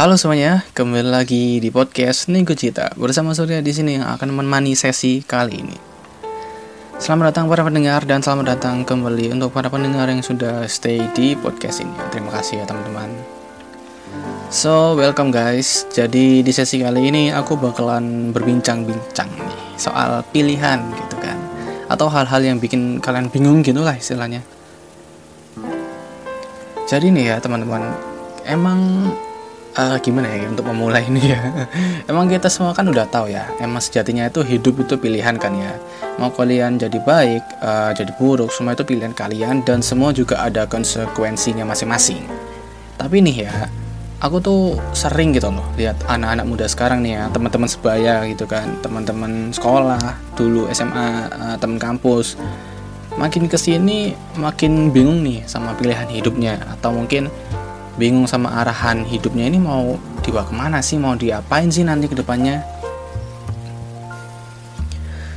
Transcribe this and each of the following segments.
Halo semuanya, kembali lagi di podcast Nego Cita bersama Surya di sini yang akan menemani sesi kali ini. Selamat datang para pendengar dan selamat datang kembali untuk para pendengar yang sudah stay di podcast ini. Terima kasih ya teman-teman. So, welcome guys. Jadi di sesi kali ini aku bakalan berbincang-bincang nih soal pilihan gitu kan. Atau hal-hal yang bikin kalian bingung gitu lah istilahnya. Jadi nih ya teman-teman, emang uh, gimana ya untuk memulai ini ya? Emang kita semua kan udah tahu ya emang sejatinya itu hidup itu pilihan kan ya. Mau kalian jadi baik uh, jadi buruk semua itu pilihan kalian dan semua juga ada konsekuensinya masing-masing. Tapi nih ya aku tuh sering gitu loh lihat anak-anak muda sekarang nih ya teman-teman sebaya gitu kan teman-teman sekolah dulu SMA uh, teman kampus. Makin ke sini makin bingung nih sama pilihan hidupnya atau mungkin bingung sama arahan hidupnya ini mau dibawa ke mana sih? Mau diapain sih nanti ke depannya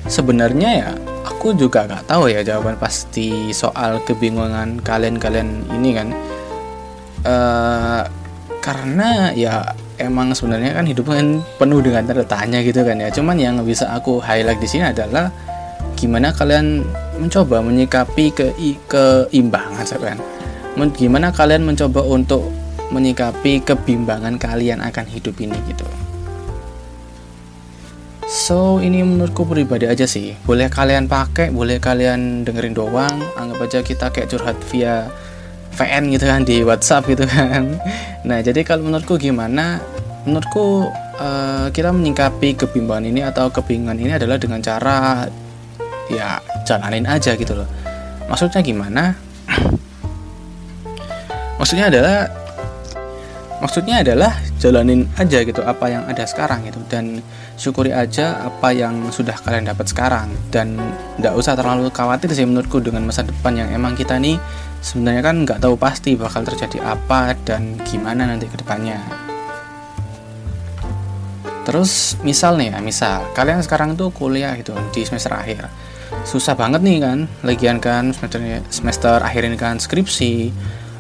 sebenarnya ya aku juga gak tahu ya jawaban pasti soal kebingungan kalian-kalian ini kan. Uh, karena ya emang sebenarnya kan hidup kan penuh dengan tanda tanya gitu kan ya. Cuman yang bisa aku highlight di sini adalah gimana kalian mencoba menyikapi ke keimbangan kan gimana kalian mencoba untuk menyikapi kebimbangan kalian akan hidup ini gitu? So ini menurutku pribadi aja sih. Boleh kalian pakai, boleh kalian dengerin doang. Anggap aja kita kayak curhat via VN gitu kan di WhatsApp gitu kan. Nah jadi kalau menurutku gimana? Menurutku uh, kita menyikapi kebimbangan ini atau kebingungan ini adalah dengan cara ya jalanin aja gitu loh. Maksudnya gimana maksudnya adalah maksudnya adalah jalanin aja gitu apa yang ada sekarang gitu. Dan syukuri aja apa yang sudah kalian dapat sekarang. Dan nggak usah terlalu khawatir sih menurutku dengan masa depan yang emang kita nih sebenarnya kan nggak tahu pasti bakal terjadi apa dan gimana nanti ke depannya terus misal nih ya misal kalian sekarang tuh kuliah gitu di semester akhir. Susah banget nih kan lagian kan semester semester akhir ini kan skripsi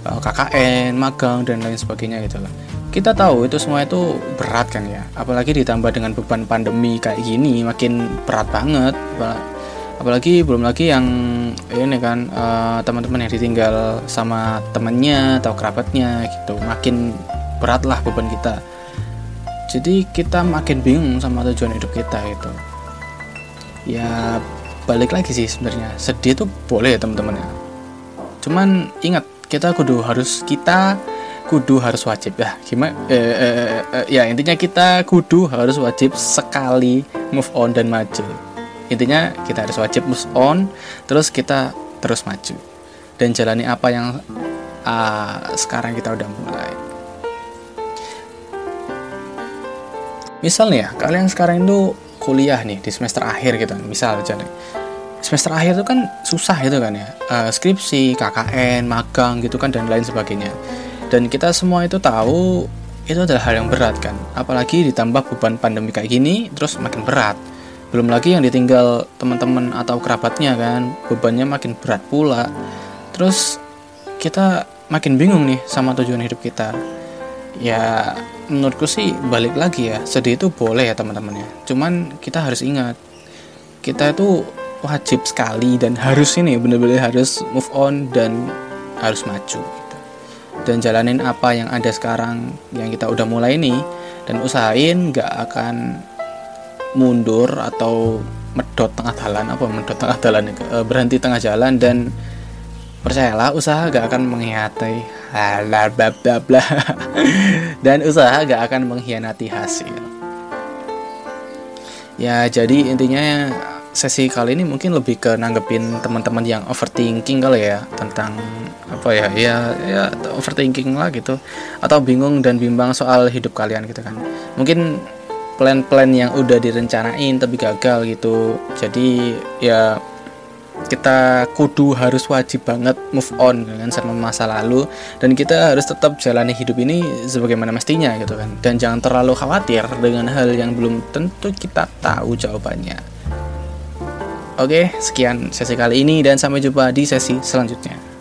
KKN magang dan lain sebagainya gitu kita tahu itu semua itu berat kan ya. Apalagi ditambah dengan beban pandemi kayak gini makin berat banget. Apalagi belum lagi yang ini kan uh, teman-teman yang ditinggal sama temannya atau kerabatnya gitu. Makin berat lah beban kita. Jadi kita makin bingung sama tujuan hidup kita itu ya balik lagi sih sebenarnya. Sedih itu boleh ya teman-teman ya. Cuman ingat kita kudu harus kita kudu harus wajib. Ya gimana? Eh, eh, eh, eh, ya intinya kita kudu harus wajib sekali move on dan maju. Intinya kita harus wajib move on terus kita terus maju. Dan jalani apa yang uh, sekarang kita udah mulai. Misalnya kalian sekarang itu kuliah nih di semester akhir gitu. Misal aja nih semester akhir itu kan susah gitu kan ya. Uh, skripsi KKN magang gitu kan dan lain sebagainya. Dan kita semua itu tahu itu adalah hal yang berat kan. Apalagi ditambah beban pandemi kayak gini terus makin berat. Belum lagi yang ditinggal teman-teman atau kerabatnya kan bebannya makin berat pula. Terus kita makin bingung nih sama tujuan hidup kita. Ya menurutku sih balik lagi ya sedih itu boleh ya teman-teman ya. Cuman kita harus ingat kita itu wajib sekali dan harus ini benar-benar harus move on dan harus maju gitu. dan jalanin apa yang ada sekarang yang kita udah mulai ini dan usahain gak akan mundur atau medot tengah jalan apa medot tengah jalan eh, berhenti tengah jalan dan percayalah usaha gak akan mengkhianati bla bla dan usaha gak akan mengkhianati hasil ya jadi intinya sesi kali ini mungkin lebih ke nanggepin teman-teman yang overthinking kali ya tentang apa ya ya ya overthinking lah gitu. Atau bingung dan bimbang soal hidup kalian gitu kan. Mungkin plan-plan yang udah direncanain tapi gagal gitu. Jadi ya kita kudu harus wajib banget move on dengan sama masa lalu. Dan kita harus tetap jalani hidup ini sebagaimana mestinya gitu kan. Dan jangan terlalu khawatir dengan hal yang belum tentu kita tahu jawabannya oke sekian sesi kali ini dan sampai jumpa di sesi selanjutnya